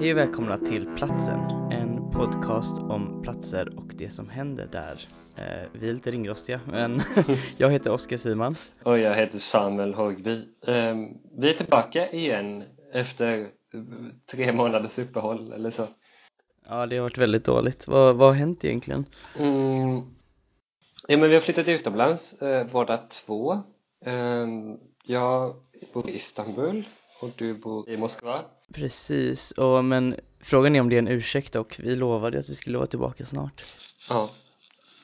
Hej och välkomna till Platsen, en podcast om platser och det som händer där. Eh, vi är lite ringrostiga, men jag heter Oskar Siman. Och jag heter Samuel Horgby. Eh, vi är tillbaka igen efter tre månaders uppehåll eller så. Ja, det har varit väldigt dåligt. Vad, vad har hänt egentligen? Mm. Ja, men vi har flyttat utomlands eh, båda två. Eh, jag bor i Istanbul och du bor i Moskva. Precis, och men frågan är om det är en ursäkt och vi lovade att vi skulle vara tillbaka snart. Ja,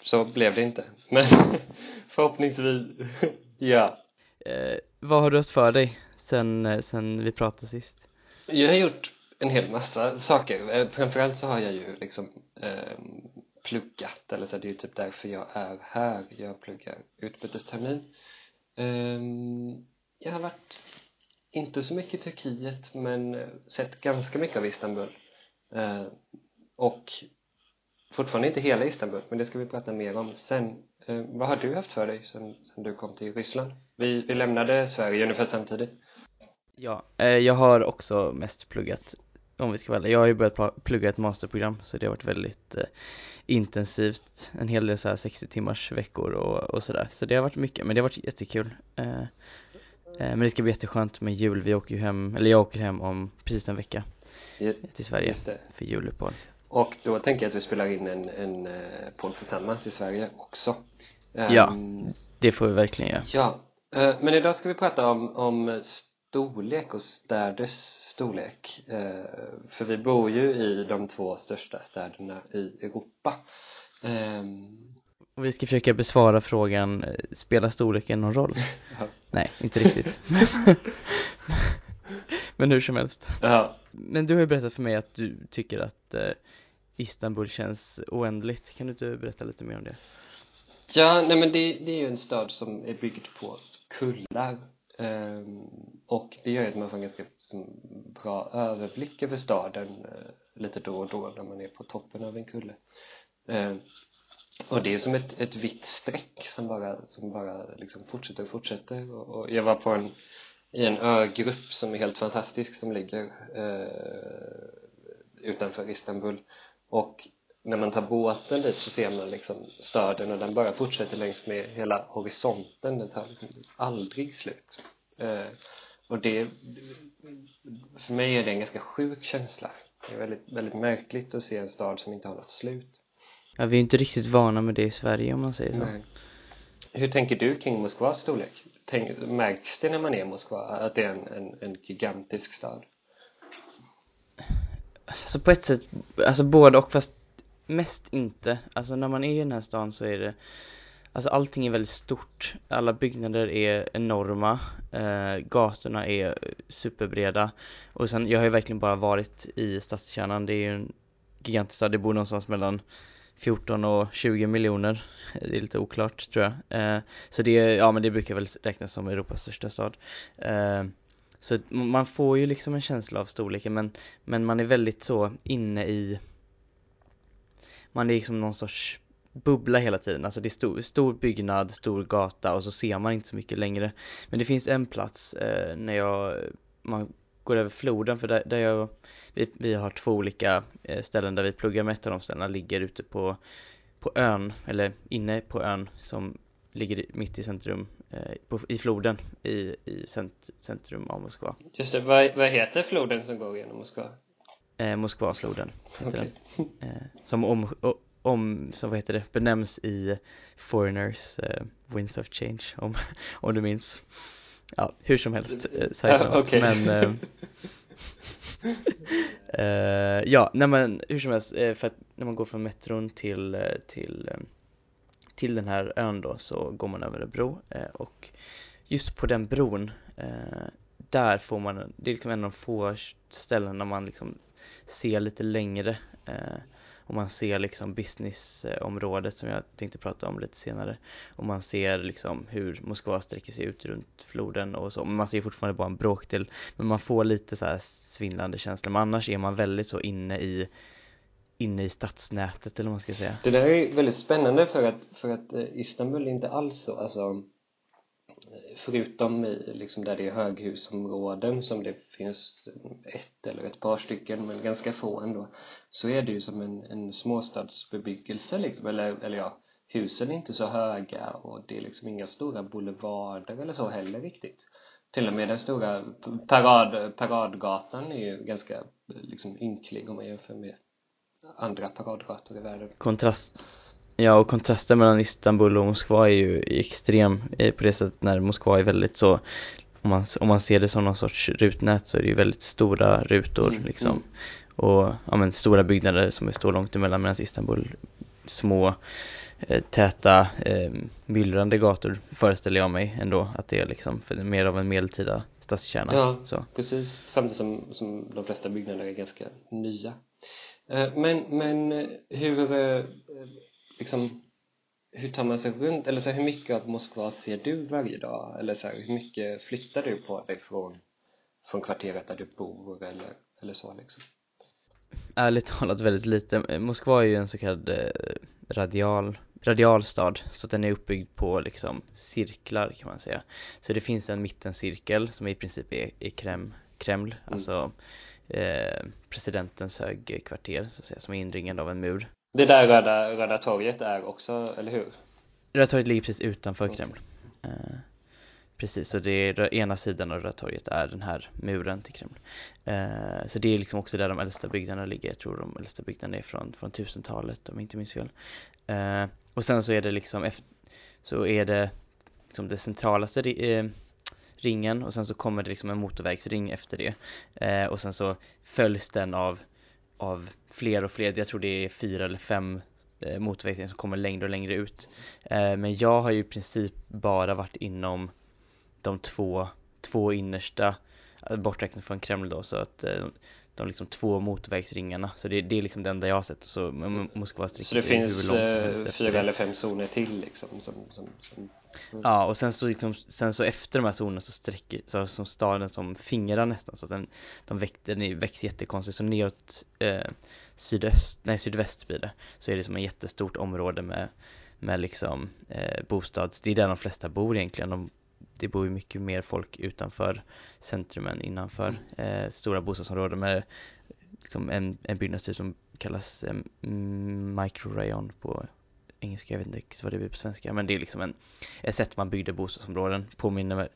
så blev det inte. Men förhoppningsvis, ja. Eh, vad har du haft för dig sen, eh, sen vi pratade sist? Jag har gjort en hel massa saker. Eh, framförallt så har jag ju liksom eh, pluggat, eller så det är ju typ därför jag är här. Jag pluggar utbytestermin. Eh, jag har varit inte så mycket i Turkiet men eh, sett ganska mycket av Istanbul. Eh, och fortfarande inte hela Istanbul men det ska vi prata mer om sen. Eh, vad har du haft för dig sen, sen du kom till Ryssland? Vi, vi lämnade Sverige ungefär samtidigt. Ja, eh, jag har också mest pluggat om vi ska vara Jag har ju börjat plugga ett masterprogram så det har varit väldigt eh, intensivt. En hel del så här 60 timmars veckor och, och sådär. Så det har varit mycket, men det har varit jättekul. Eh, men det ska bli jätteskönt med jul, vi åker ju hem, eller jag åker hem om precis en vecka. Till Sverige för juluppehåll Och då tänker jag att vi spelar in en, en eh, podd tillsammans i Sverige också. Ja, um, det får vi verkligen göra. Ja, uh, men idag ska vi prata om, om storlek och städers storlek. För vi bor ju i de två största städerna i Europa. Um, och vi ska försöka besvara frågan, eh, spelar storleken någon roll? Ja. Nej, inte riktigt Men hur som helst ja. Men du har ju berättat för mig att du tycker att eh, Istanbul känns oändligt Kan du inte berätta lite mer om det? Ja, nej men det, det är ju en stad som är byggd på kullar um, och det gör att man får en ganska som, bra överblick över staden uh, lite då och då när man är på toppen av en kulle uh, och det är som ett, ett vitt streck som bara, som bara liksom fortsätter och fortsätter. Och, och jag var på en i en ögrupp som är helt fantastisk som ligger eh, utanför Istanbul. Och när man tar båten dit så ser man liksom staden och den bara fortsätter längs med hela horisonten. Den tar liksom aldrig slut. Eh, och det för mig är det en ganska sjuk känsla. Det är väldigt, väldigt märkligt att se en stad som inte har något slut. Ja, vi är inte riktigt vana med det i Sverige om man säger så Nej. Hur tänker du kring Moskvas storlek? Tänk, märks det när man är i Moskva att det är en, en, en gigantisk stad? Alltså på ett sätt, alltså både och fast mest inte. Alltså när man är i den här stan så är det Alltså allting är väldigt stort, alla byggnader är enorma, eh, gatorna är superbreda och sen, jag har ju verkligen bara varit i stadskärnan, det är ju en gigantisk stad, det bor någonstans mellan 14 och 20 miljoner. Det är lite oklart tror jag. Eh, Så det, ja men det brukar väl räknas som Europas största stad. Eh, Så man får ju liksom en känsla av storleken men, men man är väldigt så inne i Man är liksom någon sorts bubbla hela tiden, alltså det är stor, stor byggnad, stor gata och så ser man inte så mycket längre. Men det finns en plats eh, när jag, man går över floden för där, där jag, vi, vi har två olika eh, ställen där vi pluggar med ett av de ställena ligger ute på, på ön, eller inne på ön som ligger mitt i centrum, eh, på, i floden i, i cent, centrum av Moskva Just det, vad, vad heter floden som går genom Moskva? Eh, Moskvafloden heter okay. den eh, Som om, om, som vad heter det, benämns i Foreigners eh, Winds of Change om, om du minns ja, hur som helst, eh, okay. men eh, ja, nej men hur som helst, för att när man går från metron till, till, till den här ön då så går man över en bro och just på den bron där får man, det är liksom en av de få ställen där man liksom ser lite längre och man ser liksom businessområdet som jag tänkte prata om lite senare. Och man ser liksom hur Moskva sträcker sig ut runt floden och så, men man ser fortfarande bara en bråkdel. Men man får lite så här svindlande känslor. men annars är man väldigt så inne i inne i stadsnätet eller vad man ska säga. Det där är väldigt spännande för att, för att eh, Istanbul är inte alls så, alltså förutom i liksom där det är höghusområden som det finns ett eller ett par stycken men ganska få ändå så är det ju som en, en småstadsbebyggelse liksom. Eller, eller ja husen är inte så höga och det är liksom inga stora boulevarder eller så heller riktigt. Till och med den stora parad, paradgatan är ju ganska liksom ynklig om man jämför med andra paradgator i världen. Kontrast. Ja och kontrasten mellan Istanbul och Moskva är ju extrem på det sättet när Moskva är väldigt så om man, om man ser det som någon sorts rutnät så är det ju väldigt stora rutor mm, liksom mm. och ja men stora byggnader som står långt emellan medan Istanbul små eh, täta eh, myllrande gator föreställer jag mig ändå att det är liksom för mer av en medeltida stadskärna Ja, så. precis samtidigt som, som de flesta byggnader är ganska nya eh, men, men hur eh, liksom hur tar man sig runt, eller så här, hur mycket av Moskva ser du varje dag? Eller så här, hur mycket flyttar du på dig från, från kvarteret där du bor eller, eller så liksom? Ärligt talat väldigt lite. Moskva är ju en så kallad eh, radial, radialstad, så den är uppbyggd på liksom cirklar kan man säga. Så det finns en mittencirkel som i princip är, är Krem, Kreml, mm. alltså eh, presidentens högkvarter så att säga, som är inringad av en mur. Det där Röda, Röda torget är också, eller hur? Röda torget ligger precis utanför okay. Kreml. Eh, precis, och det är ena sidan av Röda torget är den här muren till Kreml. Eh, så det är liksom också där de äldsta byggnaderna ligger. Jag tror de äldsta byggnaderna är från, från 1000-talet om jag inte minns fel. Eh, och sen så är det liksom efter, så är det liksom det centralaste eh, ringen och sen så kommer det liksom en motorvägsring efter det. Eh, och sen så följs den av av fler och fler, jag tror det är fyra eller fem eh, motorvägsringar som kommer längre och längre ut. Eh, men jag har ju i princip bara varit inom de två, två innersta, eh, borträknat från Kreml då, så att eh, de liksom två motorvägsringarna, så det, det är liksom det enda jag har sett, så Moskva sträcker Så det finns fyra eller fem zoner till liksom som, som, som Ja, och sen så liksom, sen så efter de här zonerna så sträcker, så som staden som fingrar nästan. Så den, de väx, den växer jättekonstigt, så neråt eh, sydöst, nej sydväst blir det, så är det som ett jättestort område med, med liksom eh, bostads, det är där de flesta bor egentligen, de, det bor ju mycket mer folk utanför centrum än innanför eh, stora bostadsområden med liksom en, en byggnadstyp som kallas eh, microrayon på engelska, jag vet inte riktigt vad det blir på svenska, men det är liksom en, ett sätt man byggde bostadsområden, påminner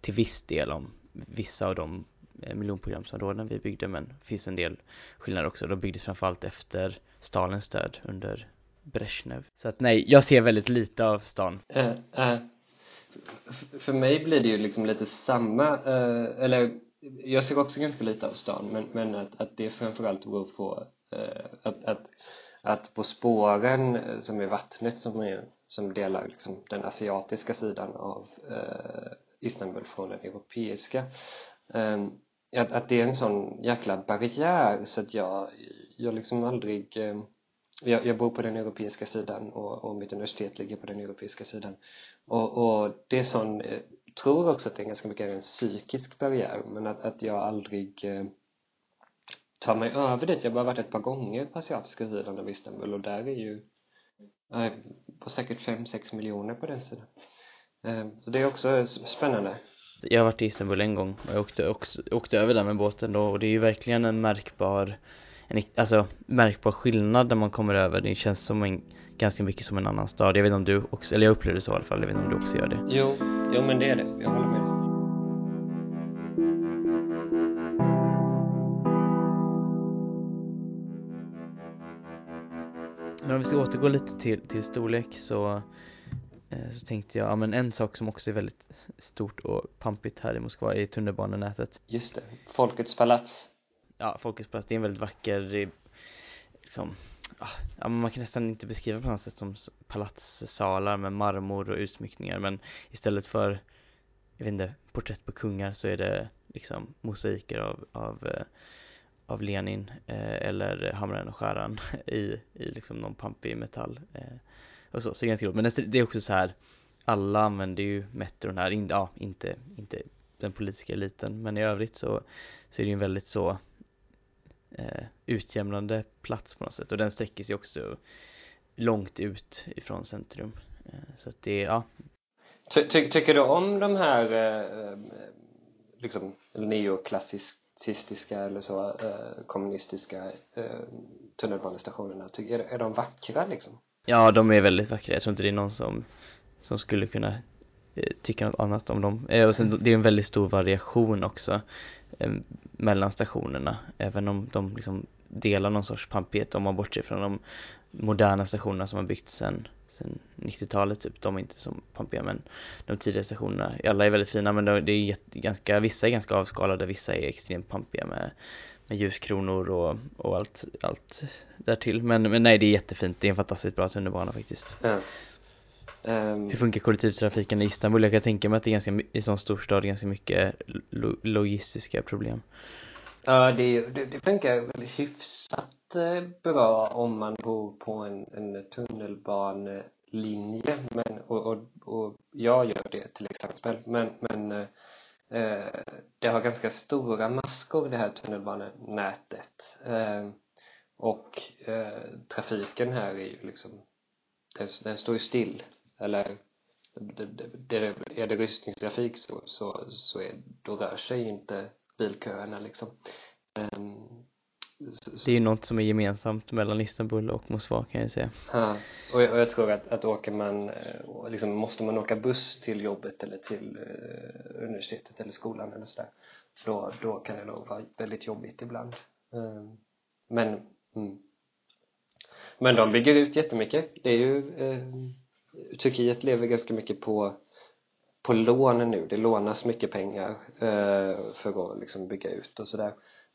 till viss del om vissa av de eh, miljonprogramsområden vi byggde, men det finns en del skillnader också. De byggdes framförallt efter Stalins död under Brezhnev. Så att nej, jag ser väldigt lite av stan. Äh, äh. För mig blir det ju liksom lite samma, eh, eller jag ser också ganska lite av stan, men, men att, att det framförallt beror på eh, att, att att på spåren eh, som är vattnet som, är, som delar liksom den asiatiska sidan av eh, Istanbul från den europeiska eh, att, att det är en sån jäkla barriär så att jag, jag liksom aldrig eh, jag, jag bor på den europeiska sidan och, och mitt universitet ligger på den europeiska sidan och, och det är sån, eh, tror också att det är ganska mycket en psykisk barriär men att, att jag aldrig eh, tar mig över dit. Jag har bara varit ett par gånger på asiatiska sidan av Istanbul och där är ju eh, på säkert fem sex miljoner på den sidan eh, så det är också spännande jag har varit i Istanbul en gång och jag åkte, också, åkte över där med båten då och det är ju verkligen en märkbar en, alltså märkbar skillnad när man kommer över. Det känns som en ganska mycket som en annan stad. Jag vet inte om du också, eller jag upplevde det så i alla fall, jag vet inte om du också gör det. Jo, jo men det är det, jag håller med. Men om vi ska återgå lite till, till storlek så, eh, så tänkte jag, ja men en sak som också är väldigt stort och pampigt här i Moskva är tunnelbanenätet. Just det, Folkets palats. Ja, Folkets palats, det är en väldigt vacker, liksom, ah, ja, man kan nästan inte beskriva på något sätt som palatssalar med marmor och utsmyckningar men istället för, jag vet inte, porträtt på kungar så är det liksom mosaiker av, av eh, av Lenin eh, eller Hamraren och skäran i, i liksom någon pampig metall eh, och så, så det är ganska roligt. Men det är också så här alla använder ju metron här, in, ja inte, inte den politiska eliten men i övrigt så, så är det ju en väldigt så eh, utjämnande plats på något sätt och den sträcker sig också långt ut ifrån centrum eh, så att det, ja Ty, ty, tycker du om de här eh, liksom neoklassicistiska eller så eh, kommunistiska eh, tunnelbanestationerna? Ty, är, är de vackra liksom? Ja, de är väldigt vackra. Jag tror inte det är någon som, som skulle kunna eh, tycka något annat om dem. Eh, och sen det är en väldigt stor variation också eh, Eh, mellan stationerna, även om de liksom delar någon sorts pampighet om man bortser från de moderna stationerna som har byggts sen, sen 90-talet typ, de är inte så pampiga men de tidiga stationerna, alla är väldigt fina men det är ganska, vissa är ganska avskalade, vissa är extremt pampiga med, med ljuskronor och, och allt, allt därtill. Men, men nej det är jättefint, det är en fantastiskt bra tunnelbana faktiskt. Ja. Ehm, Hur funkar kollektivtrafiken i Istanbul? Jag kan tänka mig att det är ganska, i sån storstad ganska mycket lo logistiska problem. Ja, det, det, det funkar väl hyfsat eh, bra om man bor på en, en tunnelbanelinje men, och, och, och jag gör det till exempel. Men, men eh, eh, det har ganska stora maskor det här tunnelbanenätet. Eh, och eh, trafiken här är ju liksom den, den står ju still eller det, det, är det rusningstrafik så, så, så är, då rör sig inte bilköerna liksom. Um, så, så, Det är ju något som är gemensamt mellan Istanbul och Moskva kan jag säga. Ja, och, jag, och jag tror att, att åker man eh, liksom måste man åka buss till jobbet eller till uh, universitetet eller skolan eller sådär då, då kan det nog vara väldigt jobbigt ibland. Um, men mm. men de bygger ut jättemycket. Det är ju eh, Turkiet lever ganska mycket på på lån nu, det lånas mycket pengar eh, för att liksom bygga ut och sådär.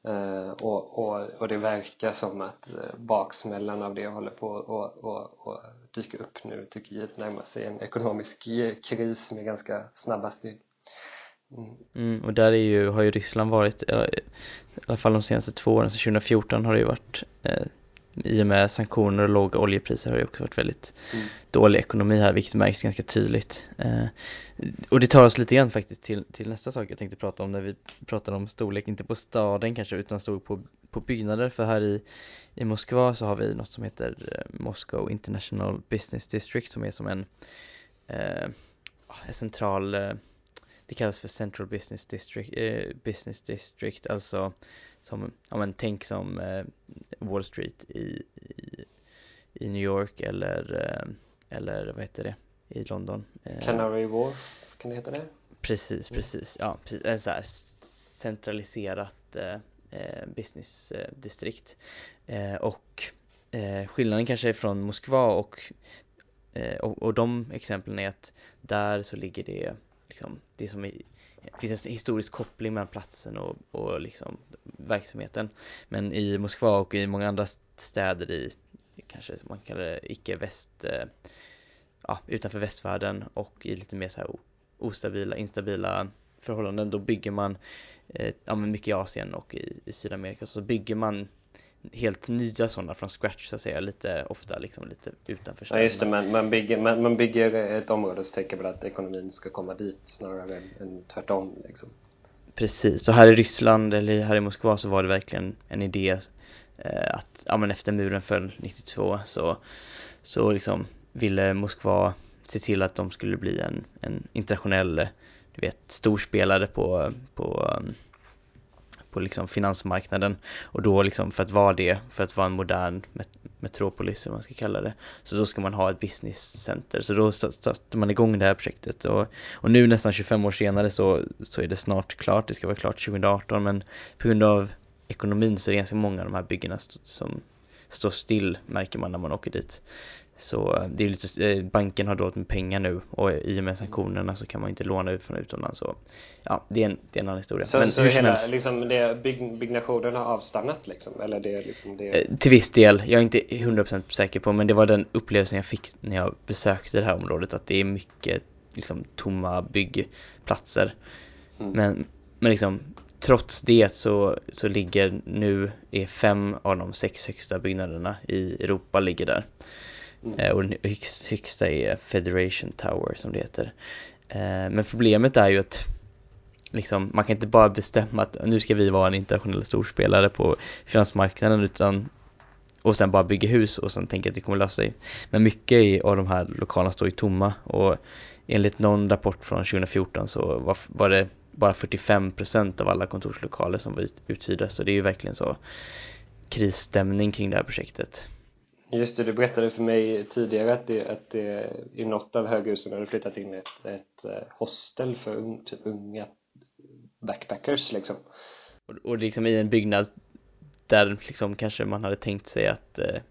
Eh, och, och, och det verkar som att eh, baksmällan av det håller på att och, och dyka upp nu. Turkiet närmar sig en ekonomisk kris med ganska snabba steg. Mm. Mm, och där är ju, har ju Ryssland varit, eh, i alla fall de senaste två åren, sedan 2014 har det ju varit eh, i och med sanktioner och låga oljepriser har det också varit väldigt mm. dålig ekonomi här, vilket märks ganska tydligt. Eh, och det tar oss lite grann faktiskt till, till nästa sak jag tänkte prata om när vi pratar om storlek, inte på staden kanske utan storlek på, på byggnader. För här i, i Moskva så har vi något som heter eh, Moscow International Business District som är som en, eh, en central eh, det kallas för Central Business District, eh, Business District, alltså som, ja men tänk som eh, Wall Street i, i, i New York eller, eh, eller vad heter det, i London. Eh, Canary Wharf, kan det heta det? Precis, precis, ja, precis, en så här centraliserat eh, eh businessdistrikt. Eh, och skillnaden kanske är från Moskva och, och, och de exemplen är att där så ligger det liksom, det som är det finns en historisk koppling mellan platsen och, och liksom verksamheten. Men i Moskva och i många andra städer i, kanske man kallar det icke-väst, eh, ja, utanför västvärlden och i lite mer så här ostabila, instabila förhållanden, då bygger man, eh, ja men mycket i Asien och i, i Sydamerika, så bygger man helt nya sådana från scratch så att säga, lite ofta liksom lite utanför städerna. Ja just det, man, man, bygger, man, man bygger ett område så tänker man att ekonomin ska komma dit snarare än, än tvärtom liksom. Precis, och här i Ryssland eller här i Moskva så var det verkligen en idé eh, att, ja men efter muren föll 92 så, så liksom ville Moskva se till att de skulle bli en, en internationell, du vet, storspelare på, på på liksom finansmarknaden och då liksom för att vara det, för att vara en modern met metropolis eller vad man ska kalla det, så då ska man ha ett business center. Så då startar man igång det här projektet och, och nu nästan 25 år senare så, så är det snart klart, det ska vara klart 2018 men på grund av ekonomin så är det ganska många av de här byggena som står still märker man när man åker dit. Så eh, det är lite, eh, banken har då med pengar nu och i och med sanktionerna så kan man inte låna ut från utomlands så ja, det är en, det är en annan historia. Så, Men så hur hela, helst, liksom det, bygg, byggnationen har avstannat liksom? Eller det liksom det? Eh, till viss del, jag är inte 100% säker på men det var den upplevelsen jag fick när jag besökte det här området att det är mycket liksom tomma byggplatser. Mm. Men, men liksom trots det så, så ligger nu, är fem av de sex högsta byggnaderna i Europa ligger där. Mm. Eh, och den högsta är Federation Tower som det heter. Eh, men problemet är ju att liksom, man kan inte bara bestämma att nu ska vi vara en internationell storspelare på finansmarknaden utan och sen bara bygga hus och sen tänka att det kommer lösa sig. Men mycket av de här lokalerna står ju tomma och enligt någon rapport från 2014 så var, var det bara 45% av alla kontorslokaler som var uthyrda så det är ju verkligen så krisstämning kring det här projektet. Just det, du berättade för mig tidigare att det, att det i något av höghusen hade flyttat in ett, ett eh, hostel för un, typ unga backpackers liksom. Och, och liksom i en byggnad där liksom kanske man hade tänkt sig att eh,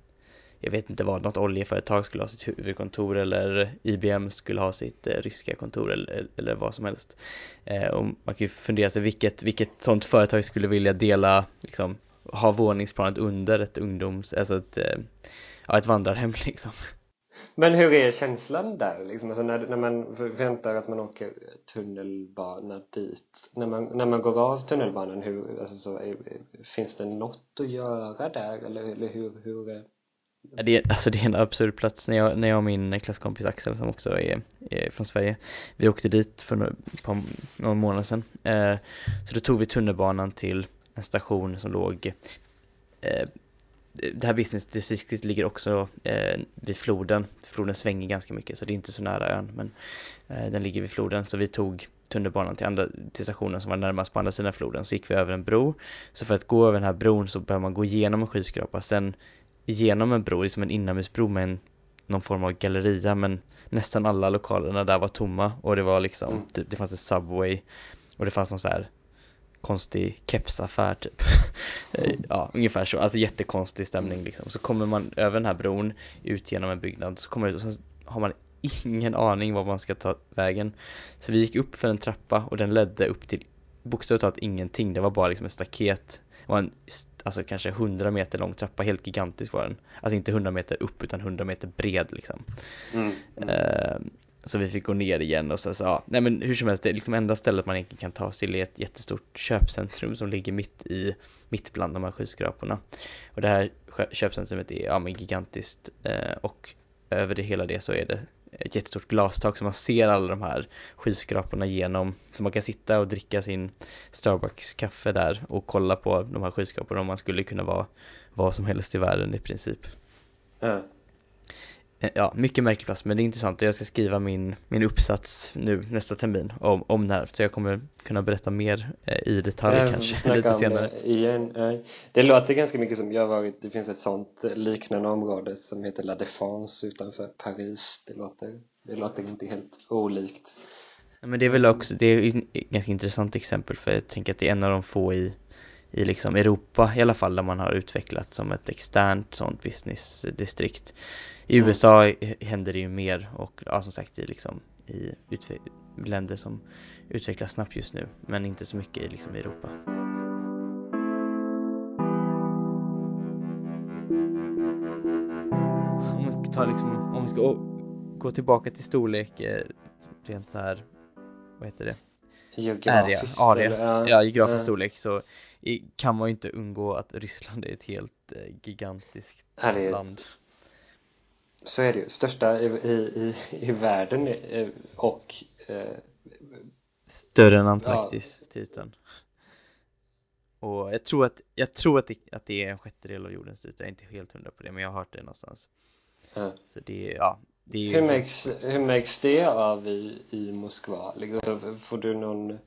jag vet inte vad, något oljeföretag skulle ha sitt huvudkontor eller IBM skulle ha sitt eh, ryska kontor eller, eller vad som helst. Eh, och man kan ju fundera sig vilket, vilket sånt företag skulle vilja dela, liksom, ha våningsplanet under ett ungdoms, alltså ett, eh, ja, ett vandrarhem liksom. Men hur är känslan där liksom? Alltså när, när man förväntar att man åker tunnelbana dit när man, när man går av tunnelbanan, hur, alltså så, är, finns det något att göra där eller, eller hur, hur det, är, alltså det är en absurd plats när jag, när jag och min klasskompis Axel som också är, är från Sverige Vi åkte dit för några, någon månad sedan eh, Så då tog vi tunnelbanan till en station som låg eh, Det här businessdistriktet ligger också eh, vid floden. Floden svänger ganska mycket så det är inte så nära ön men eh, den ligger vid floden. Så vi tog tunnelbanan till, andra, till stationen som var närmast på andra sidan floden. Så gick vi över en bro. Så för att gå över den här bron så behöver man gå igenom en skyskrapa. Sen igenom en bro, liksom en inomhusbro med en, någon form av galleria men nästan alla lokalerna där var tomma. Och det var liksom, mm. det, det fanns ett Subway. Och det fanns någon så här konstig kepsaffär typ mm. ja ungefär så, alltså jättekonstig stämning liksom så kommer man över den här bron ut genom en byggnad så kommer det och så har man ingen aning var man ska ta vägen så vi gick upp för en trappa och den ledde upp till bokstavligt talat ingenting, det var bara liksom ett staket det var en alltså kanske 100 meter lång trappa, helt gigantisk var den. Alltså inte 100 meter upp utan 100 meter bred liksom. Mm. Mm. Så vi fick gå ner igen och så sa, ja, nej men hur som helst, det är liksom enda stället man egentligen kan ta sig till är ett jättestort köpcentrum som ligger mitt i, mitt bland de här skyskraporna. Och det här köpcentrumet är, ja men gigantiskt eh, och över det hela det så är det ett jättestort glastak så man ser alla de här skyskraporna genom så man kan sitta och dricka sin Starbucks kaffe där och kolla på de här skyskraporna om man skulle kunna vara vad som helst i världen i princip. Mm. Ja, mycket märklig plats men det är intressant och jag ska skriva min, min uppsats nu nästa termin om, om det här så jag kommer kunna berätta mer eh, i detalj äh, kanske lite senare. Det, igen. det låter ganska mycket som jag har varit, det finns ett sånt liknande område som heter La Défense utanför Paris. Det låter, det låter inte helt olikt. Men det är väl också, det är ett ganska intressant exempel för jag tänker att det är en av de få i i liksom Europa i alla fall där man har utvecklat som ett externt sånt businessdistrikt i mm. USA händer det ju mer och ja, som sagt i, liksom, i länder som utvecklas snabbt just nu men inte så mycket liksom, i Europa. Om vi ska ta liksom, om vi ska gå tillbaka till storlek eh, rent så här, vad heter det? Geografiskt area, area. Ja, geografisk storlek så kan man ju inte undgå att Ryssland är ett helt eh, gigantiskt land så är det ju, största i, i, i världen och eh, Större än Antarktis ja. till ytan Och jag tror att, jag tror att det, att det är en sjättedel av jordens yta, jag är inte helt hundra på det men jag har hört det någonstans ja. Så det, ja det är hur, märks, hur märks det av i, i Moskva? Får du någon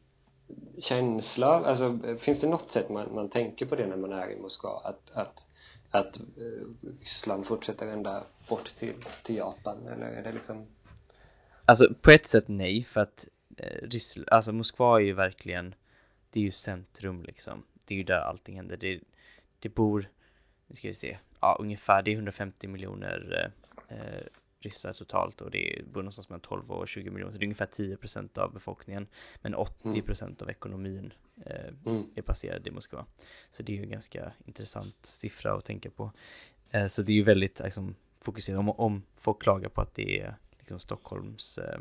känsla, alltså finns det något sätt man, man tänker på det när man är i Moskva? Att, att att eh, Ryssland fortsätter ända bort till, till Japan eller är det liksom? Alltså på ett sätt nej för att eh, Ryssland, alltså Moskva är ju verkligen det är ju centrum liksom. Det är ju där allting händer. Det, det bor nu ska vi se ja ungefär det är 150 miljoner eh, eh ryssar totalt och det bor någonstans mellan 12 och 20 miljoner så det är ungefär 10% av befolkningen men 80% mm. av ekonomin eh, mm. är baserad i Moskva så det är ju en ganska intressant siffra att tänka på eh, så det är ju väldigt liksom, fokuserat om, om folk klagar på att det är liksom Stockholms eh,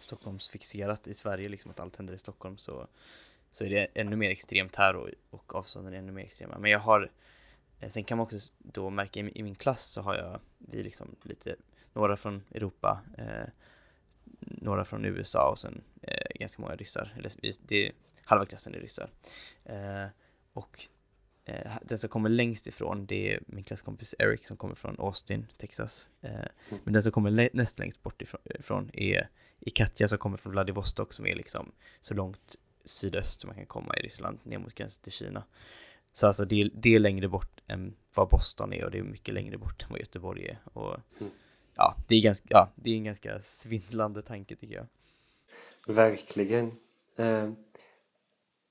Stockholmsfixerat i Sverige liksom att allt händer i Stockholm så så är det ännu mer extremt här och, och avstånden är ännu mer extrema men jag har eh, Sen kan man också då märka i min klass så har jag vi liksom lite några från Europa, eh, några från USA och sen eh, ganska många ryssar. Eller, det, halva klassen är ryssar. Eh, och den som kommer längst ifrån det är min klasskompis Eric som kommer från Austin, Texas. Mm. Men den som kommer näst längst bort ifrån är, i Katja som kommer från Vladivostok som är liksom så långt sydöst man kan komma i Ryssland ner mot gränsen till Kina. Så alltså det, det är längre bort än vad Boston är och det är mycket längre bort än vad Göteborg är. Och Mm ja, det är ganska, ja, det är en ganska svindlande tanke tycker jag. Verkligen. Eh,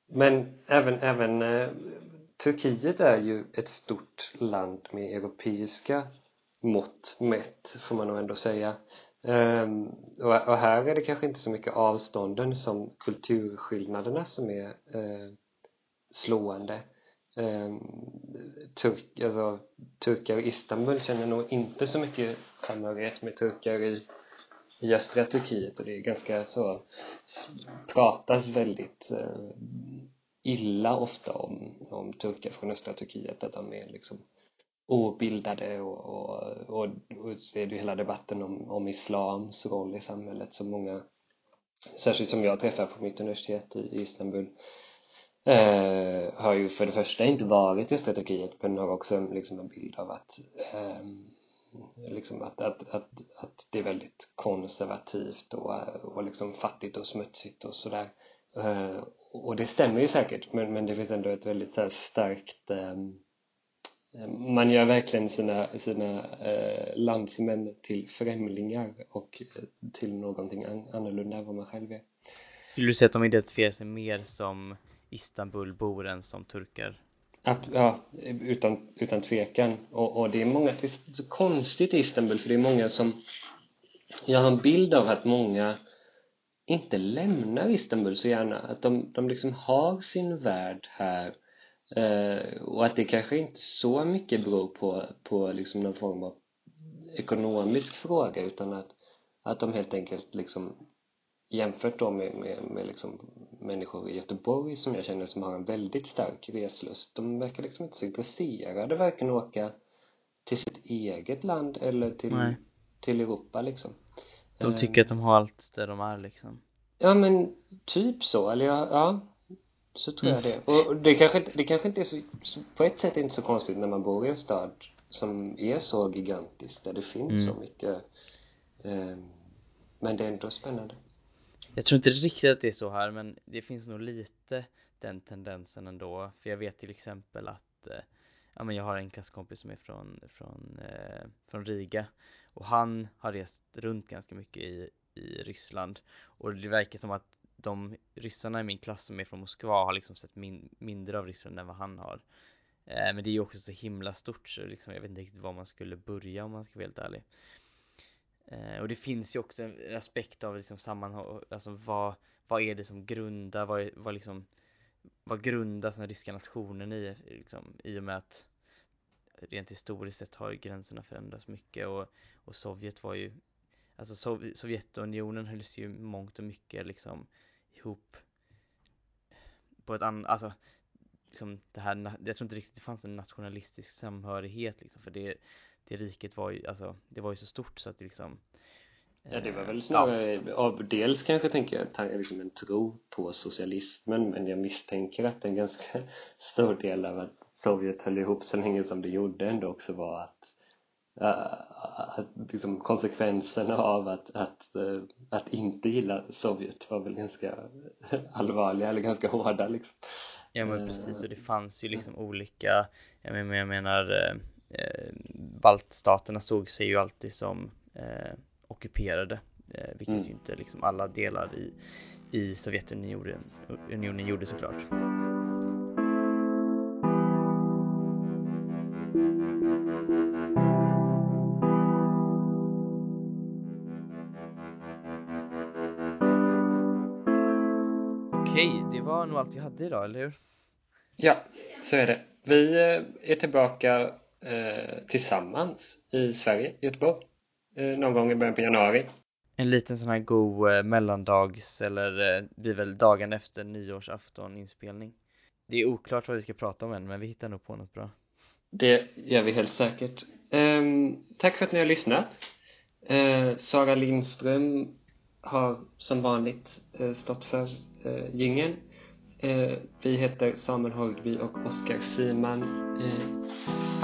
men även, även eh, Turkiet är ju ett stort land med europeiska mått mätt, får man nog ändå säga. Ehm, och, här är det kanske inte så mycket avstånden som kulturskillnaderna som är eh, slående. Ehm, turk, alltså, turkar i Istanbul känner nog inte så mycket samhörighet med turkar i i östra Turkiet och det är ganska så pratas väldigt eh, illa ofta om, om turkar från östra Turkiet att de är liksom obildade och, och, och, och så är det ju hela debatten om, om islams roll i samhället som många särskilt som jag träffar på mitt universitet i, i Istanbul eh, har ju för det första inte varit i Turkiet men har också liksom en bild av att eh, liksom att, att, att, att det är väldigt konservativt och, och liksom fattigt och smutsigt och sådär. Eh, och det stämmer ju säkert men, men det finns ändå ett väldigt så här starkt eh, man gör verkligen sina, sina eh, landsmän till främlingar och eh, till någonting an annorlunda än vad man själv är. Skulle du säga att de identifierar sig mer som Istanbulbor än som turkar? Ja, utan, utan tvekan och, och det är många, det är så konstigt i Istanbul för det är många som jag har en bild av att många inte lämnar Istanbul så gärna att de, de liksom har sin värld här eh, och att det kanske inte så mycket beror på, på liksom någon form av ekonomisk fråga utan att, att de helt enkelt liksom jämfört då med, med, med liksom människor i Göteborg som jag känner som har en väldigt stark reslust. De verkar liksom inte så intresserade varken åka till sitt eget land eller till, Nej. till Europa liksom. De tycker att de har allt där de är liksom. Ja men typ så. Eller ja, ja så tror jag det. Och det kanske det kanske inte är så, så på ett sätt är det inte så konstigt när man bor i en stad som är så gigantisk där det finns Mm. så mycket eh, men det är ändå spännande jag tror inte riktigt att det är så här men det finns nog lite den tendensen ändå. För jag vet till exempel att eh, ja men jag har en klasskompis som är från från eh, från Riga. Och han har rest runt ganska mycket i i Ryssland. Och det verkar som att de ryssarna i min klass som är från Moskva har liksom sett min, mindre av Ryssland än vad han har. Eh, men det är ju också så himla stort så liksom jag vet inte riktigt var man skulle börja om man ska vara helt ärlig. Eh, och det finns ju också en aspekt av liksom sammanhåll, alltså vad, vad är det som grundar, vad, vad liksom, vad grundas den ryska nationen i, liksom, i och med att rent historiskt sett har gränserna förändrats mycket och, och Sovjet var ju, alltså Sov, Sovjetunionen hölls ju mångt och mycket liksom ihop på ett annat, alltså liksom det här, jag tror inte riktigt det fanns en nationalistisk samhörighet liksom, för det, det riket var ju, alltså det var ju så stort så att det liksom Ja, det var eh, väl snarare av dels kanske tänker jag liksom en tro på socialismen men jag misstänker att en ganska stor del av att Sovjet höll ihop så länge som det gjorde ändå också var att uh, att liksom konsekvenserna av att, att, uh, att inte gilla Sovjet var väl ganska allvarliga eller ganska hårda liksom. Ja men precis. Och det fanns ju liksom olika Jag menar, jag menar Baltstaterna såg sig ju alltid som eh, ockuperade eh, Vilket Mm. ju inte liksom alla delar i, i Sovjetunionen unionen gjorde såklart Okej, det var nog allt jag hade idag, eller hur? Ja, så är det. Vi eh, är tillbaka tillsammans i Sverige, Göteborg eh, någon gång i början på januari En liten sån här god eh, mellandags eller eh, blir väl dagen efter nyårsafton inspelning Det är oklart vad vi ska prata om än men vi hittar nog på något bra Det gör vi helt säkert. Ehm, tack för att ni har lyssnat. Eh, Sara Lindström har som vanligt eh, stått för eh, jingeln. Eh, vi heter Samuel Horgby och Oskar Siman.